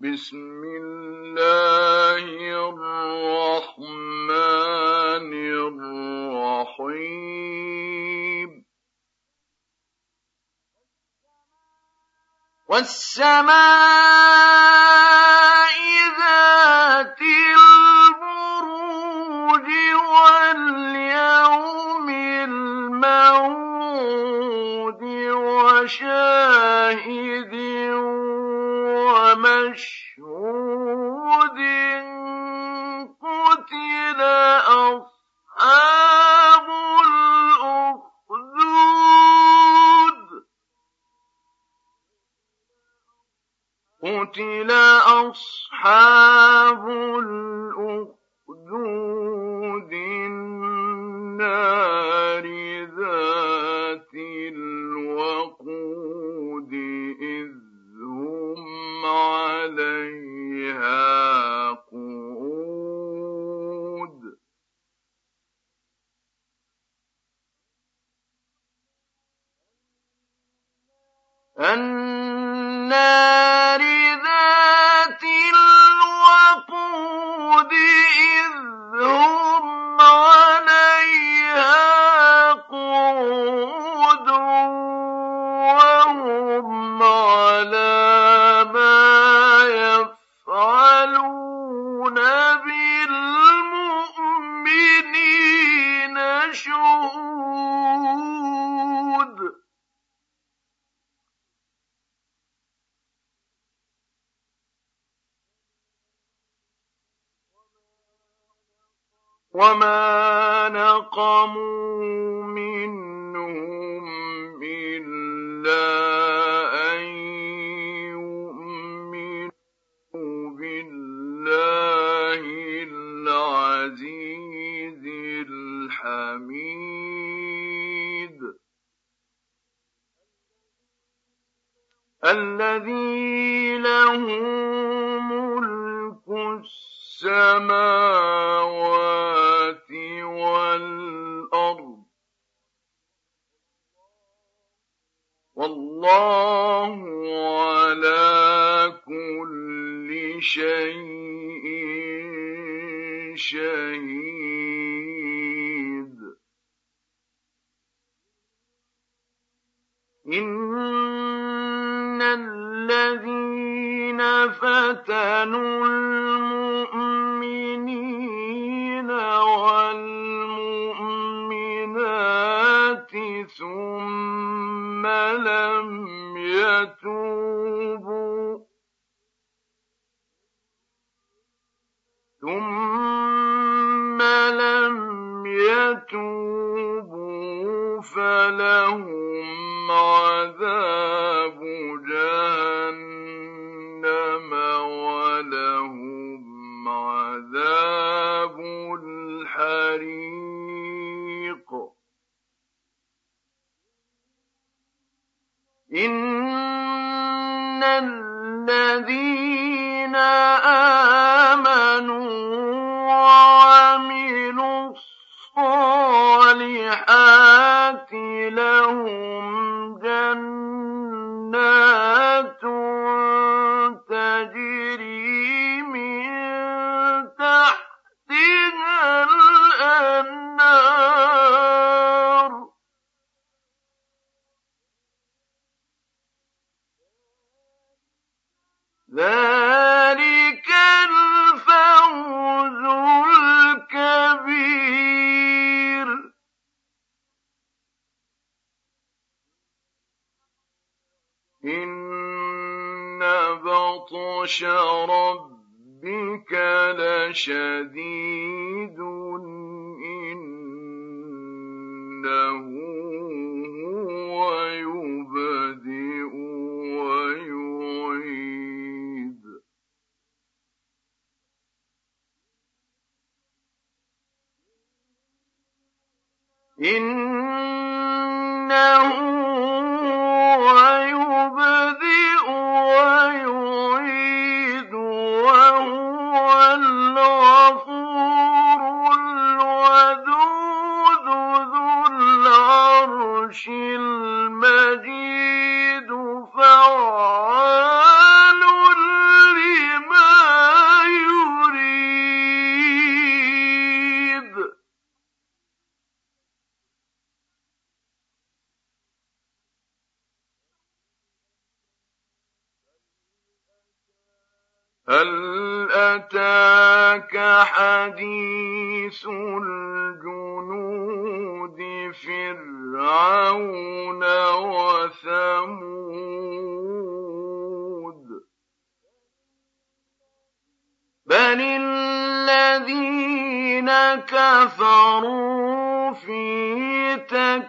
بسم الله الرحمن الرحيم. والسماء ذات البروج واليوم الموعود وشاهد ومشهود قتل أصحاب الأخدود. قتل أصحاب النار وما نقموا منهم إلا أن يؤمنوا بالله العزيز الحميد الذي له ملك السماوات والأرض والله على كل شيء شهيد. إن الذين فتنوا المؤمنين لم يتوبوا ثم لم يتوبوا فلهم عذاب جهنم ولهم عذاب الحريق إن الذين آمنوا ذلك الفوز الكبير. إن بطش ربك لشديد إنه هل أتاك حديث الجنود فرعون وثمود؟ بل الذين كفروا في تك